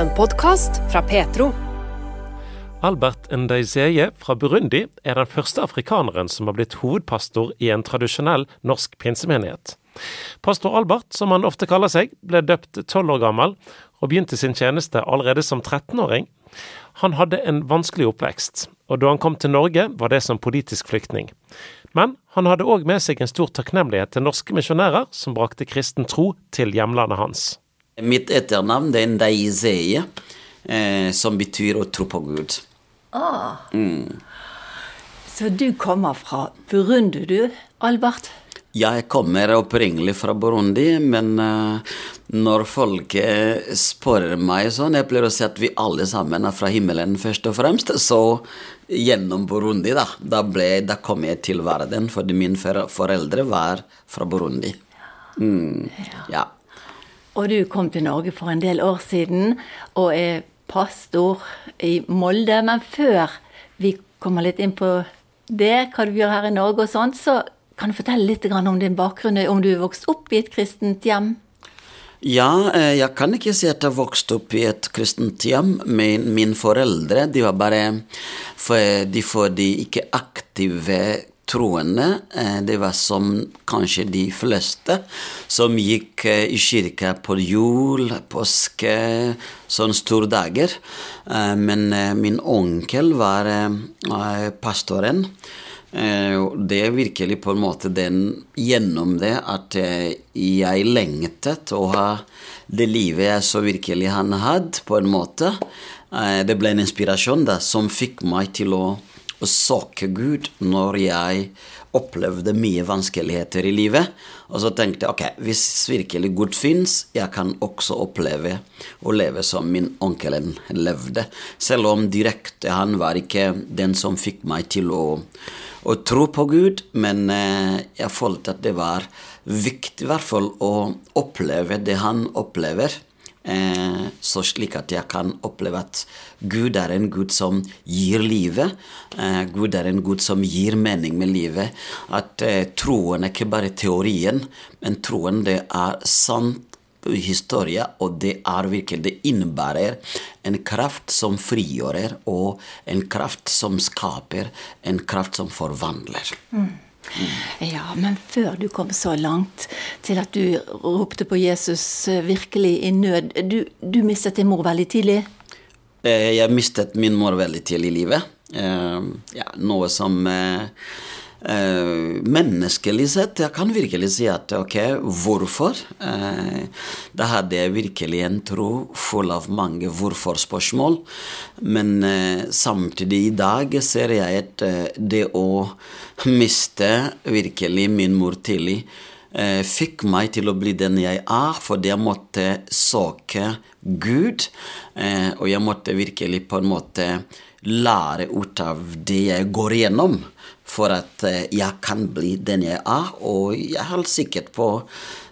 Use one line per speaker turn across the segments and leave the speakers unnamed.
En podkast fra Petro.
Albert Ndeiseye fra Burundi er den første afrikaneren som har blitt hovedpastor i en tradisjonell norsk pinsemenighet. Pastor Albert, som han ofte kaller seg, ble døpt tolv år gammel og begynte sin tjeneste allerede som 13-åring. Han hadde en vanskelig oppvekst, og da han kom til Norge var det som politisk flyktning. Men han hadde òg med seg en stor takknemlighet til norske misjonærer som brakte kristen tro til hjemlandet hans.
Mitt etternavn det er Ndayizeye, eh, som betyr å tro på Gud.
Ah. Så du kommer fra Burundi, du, Albert?
Jeg kommer opprinnelig fra Burundi, men uh, når folk eh, spør meg sånn Jeg pleier å si at vi alle sammen er fra himmelen, først og fremst. Så gjennom Burundi, da. Da, ble, da kom jeg til verden, fordi mine foreldre var fra Burundi. Mm, ja.
Og du kom til Norge for en del år siden og er pastor i Molde. Men før vi kommer litt inn på det, hva du gjør her i Norge og sånt, så kan du fortelle litt om din bakgrunn, om du er vokst opp i et kristent hjem?
Ja, eh, jeg kan ikke si at jeg vokste opp i et kristent hjem. Min, mine foreldre de var bare for de, for de ikke aktive troende. Eh, Det var som kanskje de fleste som gikk eh, i kirka på jul, påske, sånne store dager. Eh, Men min onkel var pastoren. Det er virkelig på en måte den gjennom det at jeg lengtet å ha det livet jeg så virkelig han hadde, på en måte. Det ble en inspirasjon da, som fikk meg til å søke Gud når jeg opplevde mye vanskeligheter i livet. Og så tenkte jeg ok, hvis virkelig Gud fins, jeg kan også oppleve å leve som min onkel levde. Selv om direkte han var ikke den som fikk meg til å å tro på Gud, men eh, jeg følte at det var viktig i hvert fall å oppleve det han opplever. Eh, så slik at jeg kan oppleve at Gud er en Gud som gir livet. Eh, Gud er en Gud som gir mening med livet. At eh, troen er ikke bare teorien, men troen det er sant historie, og det er virkelig Det innebærer en kraft som frigjører, og en kraft som skaper, en kraft som forvandler.
Ja, men før du kom så langt til at du ropte på Jesus eh, virkelig i nød Du, du mistet din mor veldig tidlig.
Eh, Jeg mistet min mor veldig tidlig i livet. Eh, Ja, noe som eh, Menneskelig sett, jeg kan virkelig si at ok, hvorfor? Eh, Da hadde jeg virkelig en tro full av mange hvorfor-spørsmål. Men eh, samtidig i dag ser jeg at eh, det å miste virkelig min mor tidlig eh, fikk meg til å bli den jeg er, fordi jeg måtte søke Gud. Og jeg måtte virkelig på en måte lære ut av det jeg går igjennom, for at eh, jeg kan bli den jeg er. Og jeg er helt sikker på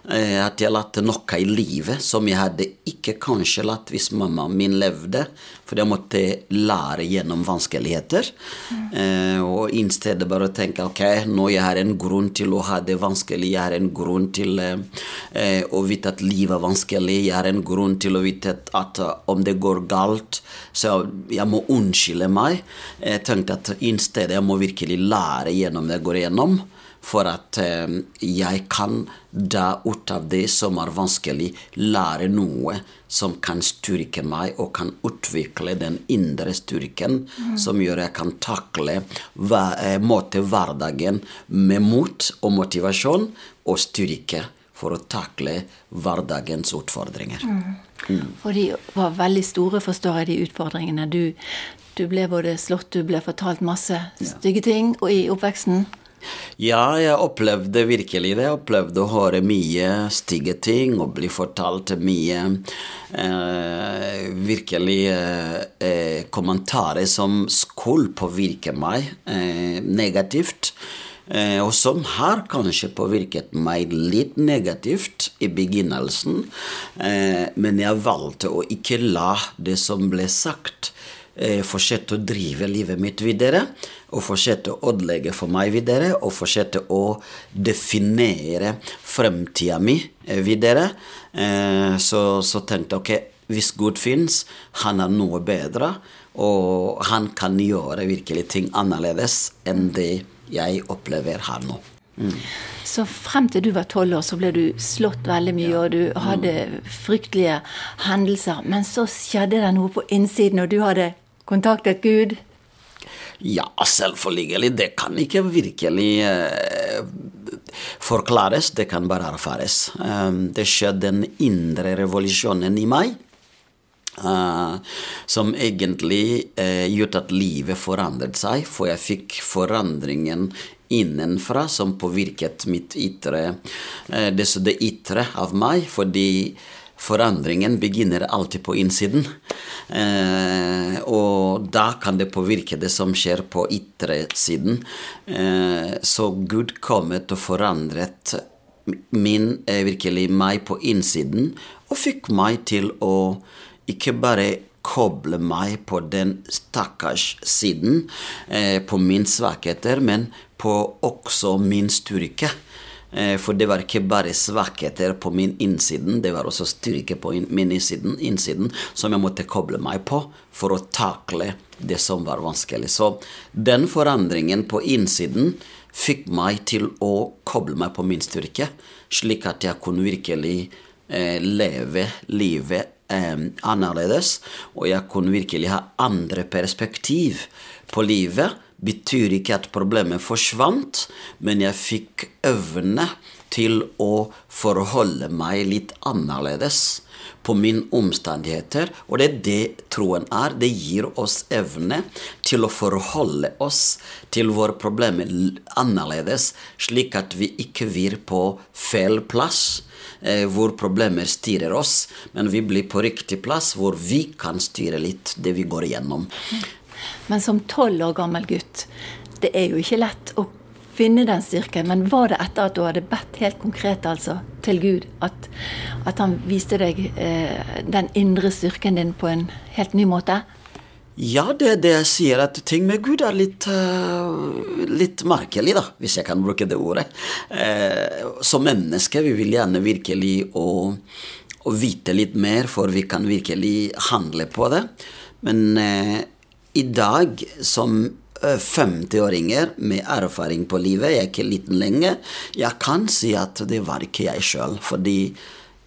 at jeg lærte noe i livet som jeg hadde ikke kanskje lært hvis mammaen min levde, for jeg måtte lære gjennom vanskeligheter. Eh, og i stedet bare tenke ok, nå jeg har en grunn til å ha det vanskelig, jeg har en grunn til eh, eh, å vite at livet er vanskelig, jeg har en grunn til å vite at, at eh, om det går galt, så jeg må unnskylde meg. Jeg tenkte at i stedet jeg må virkelig lære gjennom det jeg går igjennom for at eh, jeg kan da ut av det som er vanskelig, lære noe som kan styrke meg, og kan utvikle den indre styrken som gjør jeg kan takle eh, måte hverdagen med mot og motivasjon og styrke for å takle hverdagens utfordringer.
For de var veldig store, forstår jeg, de utfordringene. Du, du ble både slått, du ble fortalt masse stygge ting og i oppveksten.
Ja, jeg opplevde virkelig det. Jeg opplevde å høre mye stygge ting og bli fortalt mye eh, virkelig eh, eh, kommentarer som skulle påvirke meg eh, negativt. Eh, og som har kanskje påvirket meg litt negativt i begynnelsen. Eh, men jeg valgte å ikke la det som ble sagt, fortsette å drive livet mitt videre. Og fortsette å ødelegge for meg videre, og fortsette å definere fremtida mi eh, videre. Eh, så, så tenkte jeg ok, hvis Gud fins, han har noe bedre, og han kan gjøre virkelig ting annerledes enn det jeg opplever her nå. Mm.
Så frem til du var tolv år, så ble du slått veldig mye, ja. og du hadde fryktelige hendelser. Men så skjedde det noe på innsiden, og du hadde kontaktet Gud?
Ja, selvfølgelig. Det kan ikke virkelig eh, forklares, det kan bare erfares. Um, det skjedde den indre revolusjonen i meg. Uh, som egentlig uh, gjorde at livet forandret seg, for jeg fikk forandringen innenfra som påvirket mitt ytre, uh, det, det ytre av meg, fordi forandringen begynner alltid på innsiden. Eh, og da kan det påvirke det som skjer på ytre siden. Eh, så Gud kommet og forandret min, eh, virkelig meg på innsiden, og fikk meg til å ikke bare koble meg på den stakkars siden, eh, på min svakheter, men på også min styrke. Eh, for det var ikke bare svakheter på min innsiden, det var også styrke på min innsiden, innsiden som jeg måtte koble meg på for å takle det som var vanskelig. Så den forandringen på innsiden fikk meg til å koble meg på min styrke, slik at jeg kunne virkelig eh, leve livet eh, annerledes, og jeg kunne virkelig ha andre perspektiv på livet betyr ikke at problemet forsvant, men jeg fikk evne til å forholde meg litt annerledes på mine omstendigheter. Og det er det troen er. Det gir oss evne til å forholde oss til våre problemer annerledes, slik at vi ikke blir på feil plass. Eh, hvor problemer styrer oss, men vi blir på riktig plass hvor vi kan styre litt det vi går igjennom.
Men som tolv år gammel gutt, det er jo ikke lett å finne den styrken. Men var det etter at du hadde bedt helt konkret altså, til Gud, at, at han viste deg eh, den indre styrken din på en helt ny måte?
Ja, det er det jeg sier, at ting med Gud er litt, uh, litt merkelig, da, hvis jeg kan bruke det ordet. Uh, som mennesker vi vil gjerne virkelig å, å, vite litt mer, for vi kan virkelig handle på det. Men uh, i dag, som 50-åringer eh, med erfaring på livet, jeg er ikke liten lenger, jeg kan si at det var ikke jeg sjøl. Fordi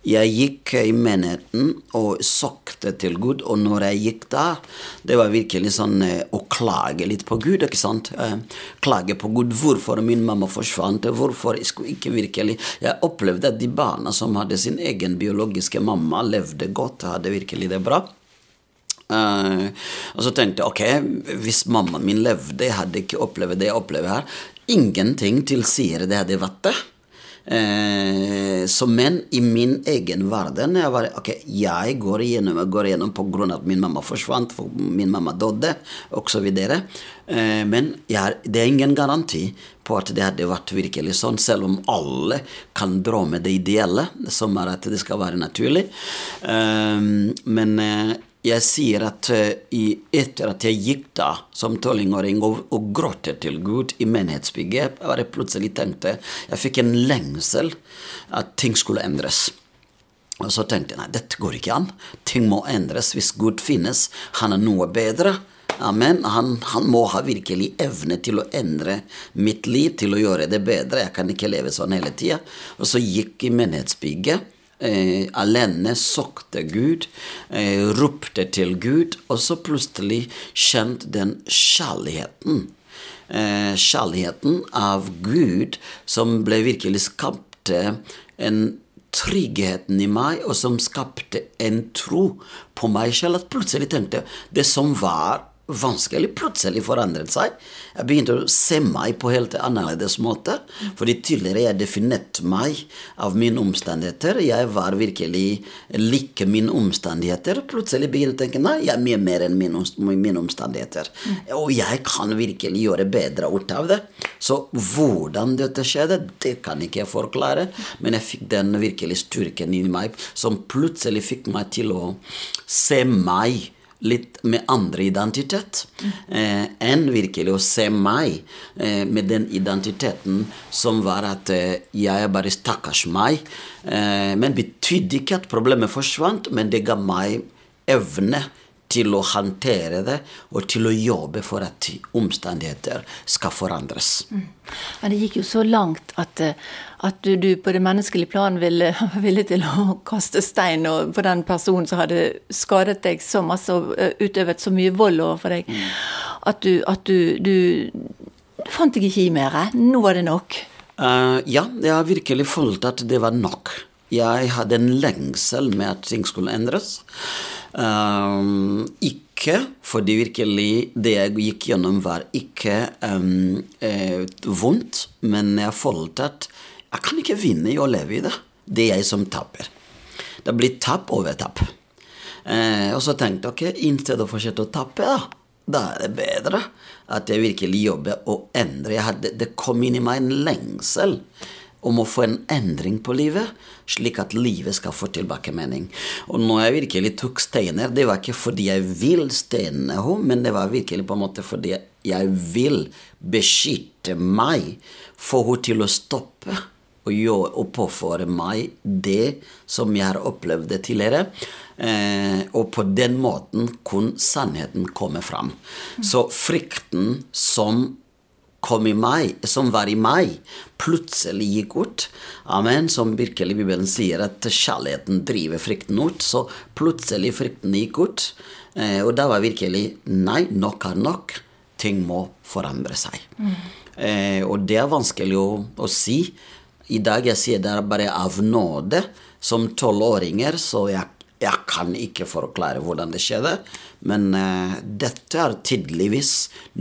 jeg gikk i menigheten og søkte til Gud, og når jeg gikk der, det var virkelig sånn eh, å klage litt på Gud, ikke sant? Eh, klage på Gud. Hvorfor min mamma forsvant? Hvorfor jeg skulle ikke virkelig Jeg opplevde at de barna som hadde sin egen biologiske mamma, levde godt, hadde virkelig det bra. Uh, og så tenkte jeg ok, hvis mammaen min levde, jeg hadde ikke opplevd det jeg opplever her. Ingenting tilsier det hadde vært det. Uh, så men i min egen verden jeg var, ok, jeg går igjennom, jeg går igjennom av at min mamma forsvant, for min mamma døde, osv. Uh, men jeg, det er ingen garanti på at det hadde vært virkelig sånn, selv om alle kan dra med det ideelle, som er at det skal være naturlig. Uh, men jeg sier at uh, etter at jeg gikk da som tolvåring og, og gråt til Gud i menighetsbygget, jeg plutselig tenkte Jeg fikk en lengsel at ting skulle endres. Og så tenkte jeg nei, dette går ikke an. Ting må endres. Hvis Gud finnes, han er noe bedre. Amen. Han, han, må ha virkelig evne til å endre mitt liv, til å gjøre det bedre. Jeg kan ikke leve sånn hele tida. Og så gikk i menighetsbygget eh, alene søkte Gud, eh, ropte til Gud, og så plutselig kjente den kjærligheten. Eh, kjærligheten av Gud som ble virkelig skapte en tryggheten i meg, og som skapte en tro på meg selv. At plutselig tenkte det som var vanskelig plutselig forandret seg. Jeg begynte å se meg på helt annerledes måte. Fordi tidligere jeg definerte meg av mine omstendigheter. Jeg var virkelig like mine omstendigheter. Plutselig begynte jeg å tenke nei, jeg er mye mer enn mine, mine omstendigheter. Og jeg kan virkelig gjøre bedre ut av det. Så hvordan dette skjedde, det kan ikke jeg forklare. Men jeg fikk den virkelig styrken i meg som plutselig fikk meg til å se meg litt med andre identitet eh, enn virkelig å se meg eh, med den identiteten som var at eh, jeg er bare stakkars meg. Eh, men betydde ikke at problemet forsvant, men det ga meg evne til å håndtere det og til å jobbe for at omstendigheter skal forandres. Mm.
Men det gikk jo så langt at, eh, at du, du, på det menneskelige plan ville, ville, til å kaste stein på den personen som hadde skadet deg så masse og eh, utøvet så mye vold overfor deg, mm. at, du, at du, du, fant deg ikke i mer. Nå var det nok.
Uh, ja, jeg har virkelig følt at det var nok. Jeg hadde en lengsel med at ting skulle endres. Um, ikke fordi virkelig det jeg gikk gjennom, var ikke um, eh, vondt, men jeg følte at jeg kan ikke vinne i å leve i det. Det er jeg som taper. Det blir tap over tap. Eh, og så tenkte jeg ok, i å fortsette å tape, da, da er det bedre at jeg virkelig jobber og endrer. Hadde, det kom inn i meg en lengsel om å få en endring på livet, slik at livet skal få tilbake mening. Og når jeg virkelig tok steiner, det var ikke fordi jeg vil steine henne, men det var virkelig på en måte fordi jeg vil beskytte meg, få henne til å stoppe og, og påføre meg det som jeg har opplevd tidligere. Eh, og på den måten kunne sannheten komme fram. Så frykten som kom i meg, som var i meg, plutselig gikk ut. Amen. Som virkelig Bibelen sier, at kjærligheten driver frykten ut. Så plutselig frykten gikk ut. Eh, og da var virkelig Nei, nok er nok. Ting må forandre seg. Mm. Eh, og det er vanskelig å, å, si. I dag jeg sier det er bare av nåde. Som tolvåringer så jeg jeg kan ikke forklare hvordan det skjedde, men uh, dette er tydeligvis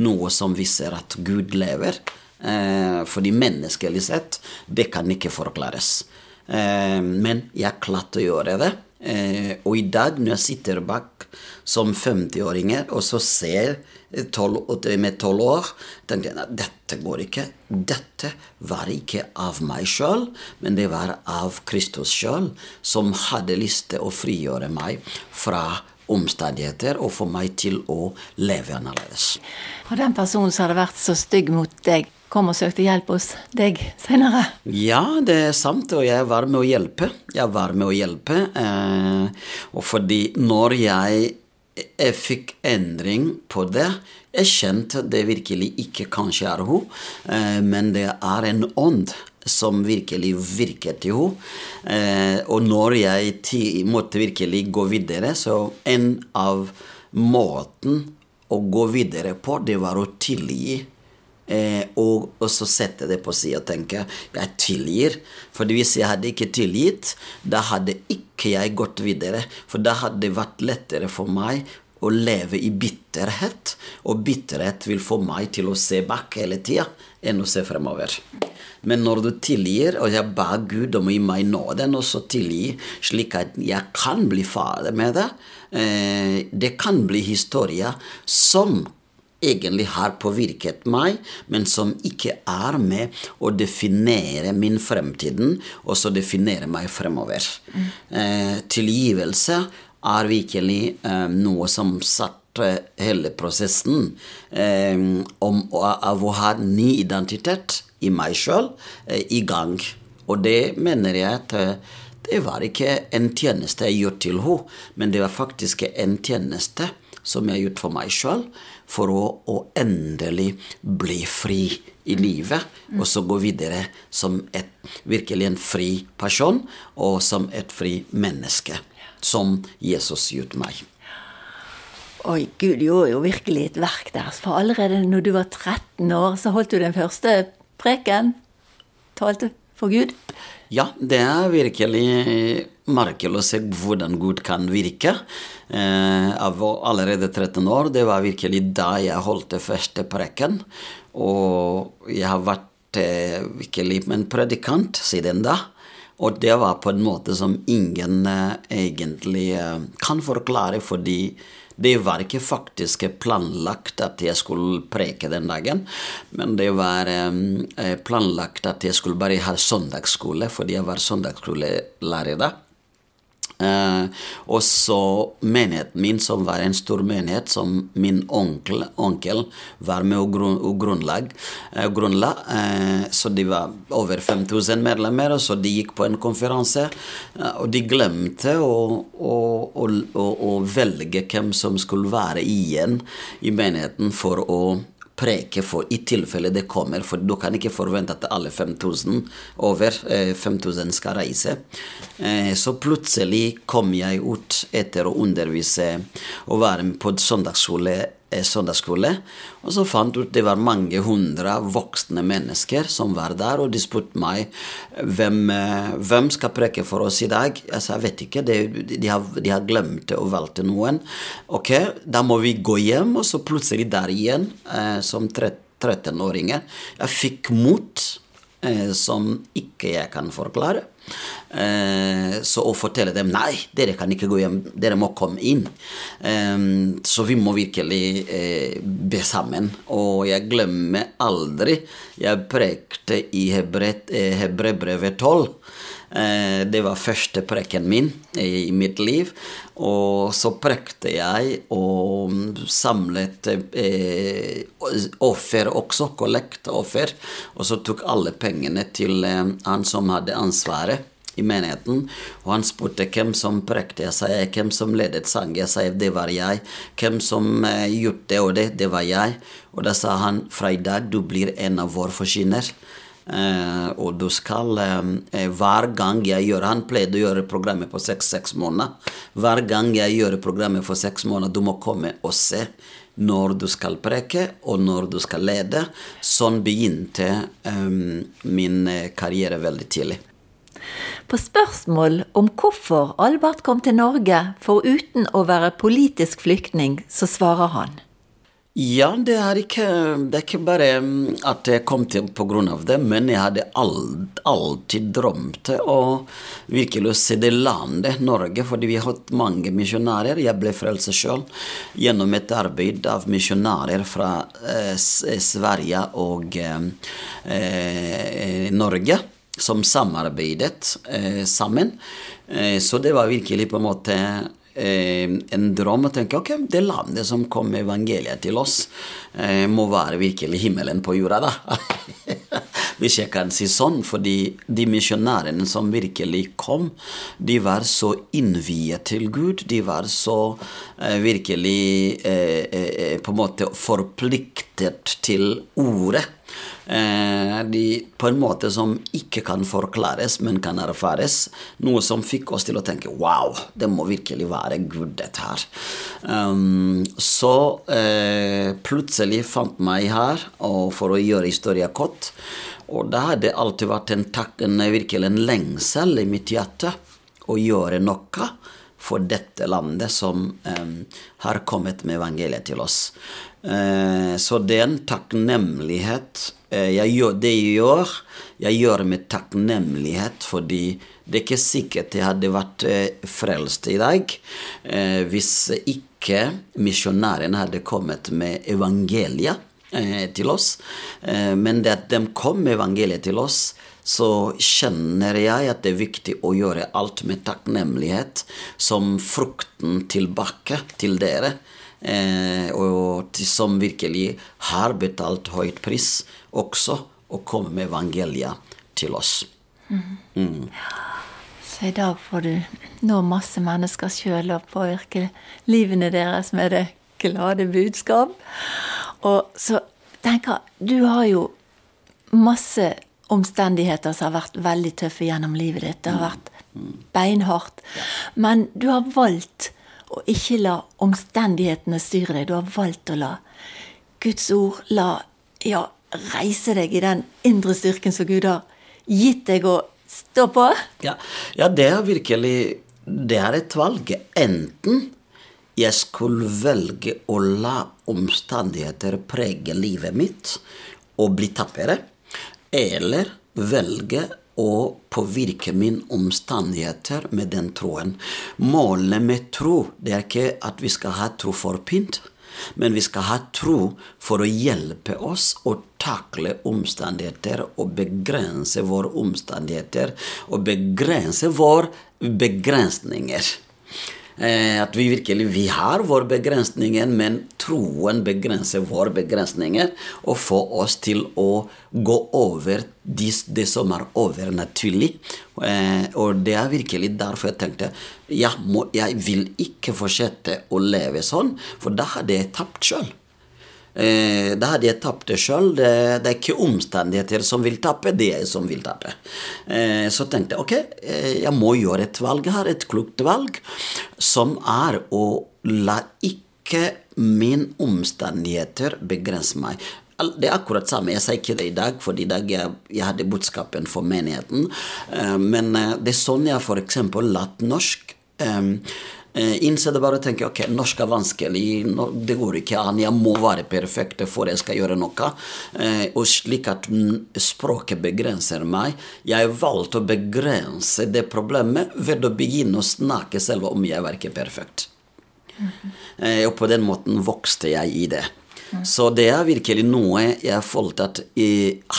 noe som viser at Gud lever. Uh, fordi menneskelig sett, det kan ikke forklares. Uh, men jeg klarte å gjøre det. og i dag, når jeg sitter bak som 50-åringer og så ser 12, med tolv år, tenkte jeg dette går ikke. Dette var ikke av meg sjøl, men det var av Kristus sjøl, som hadde lyst til å frigjøre meg fra omstendigheter og få meg til å leve annerledes.
Og den personen som hadde vært så stygg mot deg, kom og søkte hjelp hos deg senere?
Ja, det er sant, og jeg var med å hjelpe. Jeg var med å hjelpe, eh, og fordi når jeg jeg fikk endring på det. Jeg kjente det virkelig ikke kanskje er hun, eh, men det er en ånd som virkelig virket i henne. Eh, og når jeg måtte virkelig gå videre, så en av måten å gå videre på, det var å tilgi Eh, og, og, så sette det på sida og tenker jeg tilgir. For hvis jeg hadde ikke tilgitt, da hadde ikke jeg gått videre. For da hadde det vært lettere for meg å leve i bitterhet. Og bitterhet vil få meg til å se bak hele tida enn å se fremover. Men når du tilgir, og jeg ba Gud om å gi meg nåden, og så tilgi, slik at jeg kan bli ferdig med det, eh, det kan bli historier som egentlig har påvirket meg, men som ikke er med å definere min fremtiden, og så definere meg fremover. Eh, tilgivelse er virkelig eh, noe som satte hele prosessen eh, om, av å ha ny identitet i meg sjøl eh, i gang. Og det mener jeg at eh, det var ikke en tjeneste jeg gjorde til henne, men det var faktisk en tjeneste som jeg har gjort for meg sjøl, for å, å, endelig bli fri i livet, og så gå videre som et, virkelig en fri person, og som et fri menneske, som Jesus gjorde meg.
Oi, Gud gjorde jo virkelig et verk der. For allerede når du var 13 år, så holdt du den første preken. Talte for Gud.
Ja, det er virkelig merkelig å se hvordan Gud kan virke. Eh, av allerede 13 år, det var virkelig da jeg holdt det første preken. Og jeg har vært eh, virkelig en predikant siden da. Og det var på en måte som ingen eh, egentlig eh, kan forklare, fordi det var ikke faktisk planlagt at jeg skulle preke den dagen, men det var eh, planlagt at jeg skulle bare ha søndagsskole, fordi jeg var søndagsskolelærer da. Eh, og så menigheten min, som var en stor menighet, som min onkel, onkel var med og, grunnlag, eh. Eh, så de var over 5000 medlemmer, og så de gikk på en konferanse. Eh, og de glemte å, å, å, å velge hvem som skulle være igjen i menigheten for å preke for i tilfelle det kommer, for du kan ikke forvente at alle 5000 over 5000 eh, skal reise. Eh, så plutselig kom jeg ut etter å undervise og være med på søndagsskole søndagsskole. Og så fant ut det var mange hundre voksne mennesker som var der, og de spurte meg hvem, eh, hvem skal preke for oss i dag. Jeg sa jeg vet ikke, de, de, har, de har, glemt å valgte noen. Ok, da må vi gå hjem, og så plutselig der igjen, eh, som 13-åringer. Jeg fikk mot eh, som ikke jeg kan forklare. Eh, så å fortelle dem nei, dere kan ikke gå hjem, dere må komme inn. Eh, så vi må virkelig eh, be sammen. Og jeg glemmer aldri Jeg prekte i eh, Hebrebrevet 12. Eh, det var første preken min i mitt liv. Og så prekte jeg og samlet eh, offer også, kollektoffer. Og så tok alle pengene til eh, han som hadde ansvaret i menigheten. Og han spurte hvem som prekte. Jeg sa hvem som ledet sang. Jeg sa det var jeg. Hvem som gjorde det og det, det var jeg. Og da sa han fra i dag du blir en av våre forkynner. Uh, og du skal uh, Hver gang jeg gjør Han pleide å gjøre programmet på seks-seks måneder. Hver gang jeg gjør programmet for seks måneder, du må komme og se når du skal preke, og når du skal lede. Sånn begynte um, min karriere veldig tidlig.
På spørsmål om hvorfor Albert kom til Norge foruten å være politisk flyktning, så svarer han.
Ja, det er, ikke, det er ikke bare mm, at jeg kom til av det, men jeg hadde alt, alltid drømt å virkelig se det landet, Norge, fordi vi har hatt mange misjonærer. Jeg ble frelst sjøl gjennom et arbeid av misjonærer fra eh, Sverige og eh, eh, Norge som samarbeidet eh, sammen. Eh, så det var virkelig på en måte Eh, en drøm og tenke ok, det landet som kom med evangeliet til oss, eh, må være virkelig himmelen på jorda, da. Hvis jeg kan si sånn, fordi de misjonærene som virkelig kom, de var så innviet til Gud. De var så eh, virkelig eh, eh, på en måte forpliktet til ordet. Eh, de, på en måte som ikke kan forklares, men kan erfares. Noe som fikk oss til å tenke wow, det må virkelig være Gud, dette her. Um, så eh, plutselig fant meg her, og for å gjøre historien kort. Og det hadde alltid vært en, takk, en, virkelig en lengsel i mitt hjerte å gjøre noe for dette landet som eh, har kommet med evangeliet til oss. Eh, så det er en takknemlighet Eh, jeg gjør det jeg gjør, jeg gjør med takknemlighet, fordi det er ikke sikkert jeg hadde vært eh, frelst i dag eh, hvis ikke misjonærene hadde kommet med evangeliet til oss. Men det at de kom med evangeliet til oss, så kjenner jeg at det er viktig å gjøre alt med takknemlighet som frukten tilbake til dere. og som virkelig har betalt høyt pris også å komme med evangeliet til oss. Mm.
Mm. Så i dag får du nå masse mennesker sjøl og påvirke livene deres med det glade budskap. Og så tenker jeg, du har jo masse omstendigheter som har vært veldig tøffe gjennom livet ditt. Det har vært beinhardt. Men du har valgt å ikke la omstendighetene styre deg. Du har valgt å la Guds ord la ja, reise deg i den indre styrken som Gud har gitt deg å stå på?
Ja, ja det er virkelig Det er et valg. Enten jeg skulle velge å la omstendigheter prege livet mitt og bli tappere, eller velge å påvirke mine omstendigheter med den troen. Målet med tro det er ikke at vi skal ha tro for pynt, Men vi skal ha tro for å hjelpe oss å takle omstendigheter og begrense våre omstendigheter og begrense våre begrensninger. Eh, at vi virkelig vi har våre begrensninger, men troen begrenser våre begrensninger og får oss til å gå over det, som er overnaturlig. Eh, og det er virkelig derfor jeg tenkte jeg, må, jeg vil ikke fortsette å leve sånn, for da hadde jeg tapt sjøl. Eh, da hadde jeg tapt det sjøl. Det, det, er ikke omstendigheter som vil tappe, det er jeg som vil tappe. Eh, så tenkte jeg ok, eh, jeg må gjøre et valg her, et klokt valg, som er å la ikke min omstendigheter begrense meg. Det er akkurat samme. Jeg sier ikke det i dag, for i dag jeg, jeg hadde budskapen for menigheten. Eh, men eh, det er sånn jeg f.eks. latt norsk Eh, innse det bare og tenke ok, norsk er vanskelig, det går ikke an, jeg må være perfekt for jeg skal gjøre noe. Eh, og slik at språket begrenser meg. Jeg valgte å begrense det problemet ved å begynne å snakke selv om jeg var ikke perfekt. Eh, og på den måten vokste jeg i det. Så det er virkelig noe jeg følte at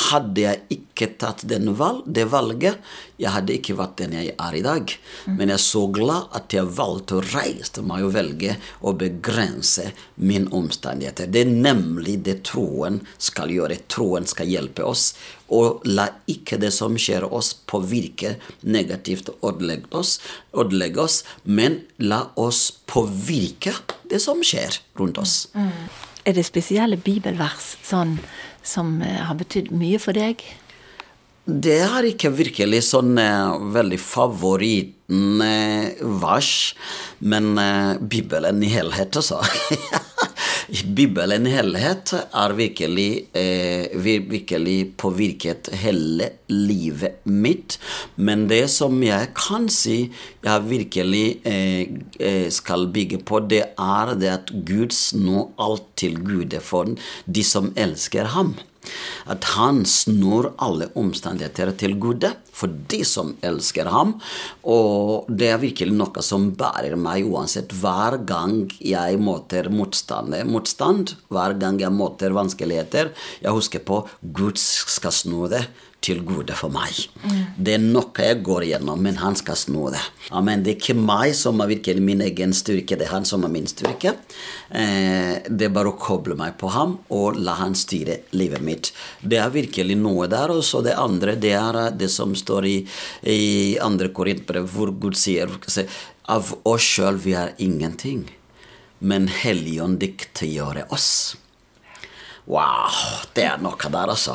hadde jeg ikke tatt valg, det valget, jeg hadde ikke vært den jeg er i dag. Men jeg er så glad at jeg valgte å reise meg og velge å begrense min omstendigheter. Det er nemlig det troen skal gjøre. Troen skal hjelpe oss. Og la ikke det som skjer oss, påvirke negativt og ødelegge oss, ødelegge oss, men la oss påvirke det som skjer rundt oss. Mm.
Er det spesielle bibelvers sånn, som eh, har betydd mye for deg?
Det er ikke virkelig sånn uh, veldig favoritten uh, vers, men Bibelen i helhet, altså. Bibelen i helhet er virkelig, eh, virkelig påvirket hele livet mitt. Men det som jeg kan si jeg virkelig eh, skal bygge på, det er det at Gud snur alt til Gud for de som elsker ham. At han snur alle omstendigheter til gode for de som elsker ham. Og det er virkelig noe som bærer meg uansett. Hver gang jeg møter motstand, hver gang jeg møter vanskeligheter, jeg husker på Gud skal snu det til gode for meg. Mm. Det er noe jeg går igjennom, men han skal snu det. Amen. Det er ikke meg som er virkelig min egen styrke, det er han som er min styrke. Eh, det er bare å koble meg på ham og la han styre livet mitt. Det er virkelig noe der. Og så det andre, det er det som står i, i andre korintbrev, hvor Gud sier av oss sjøl vi er ingenting, men Helligånd diktegjør oss. Wow, det er noe der, altså.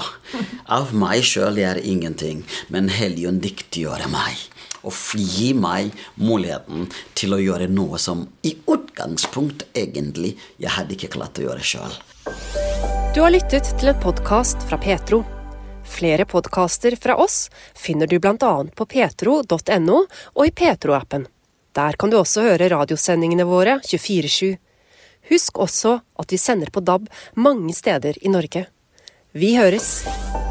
Av meg sjøl er ingenting, men Helligånd dyktiggjør meg. Og gi meg muligheten til å gjøre noe som i utgangspunkt egentlig jeg hadde ikke klart å gjøre sjøl.
Du har lyttet til en podkast fra Petro. Flere podkaster fra oss finner du bl.a. på petro.no og i Petro-appen. Der kan du også høre radiosendingene våre 24-7. Husk også at vi sender på DAB mange steder i Norge. Vi høres!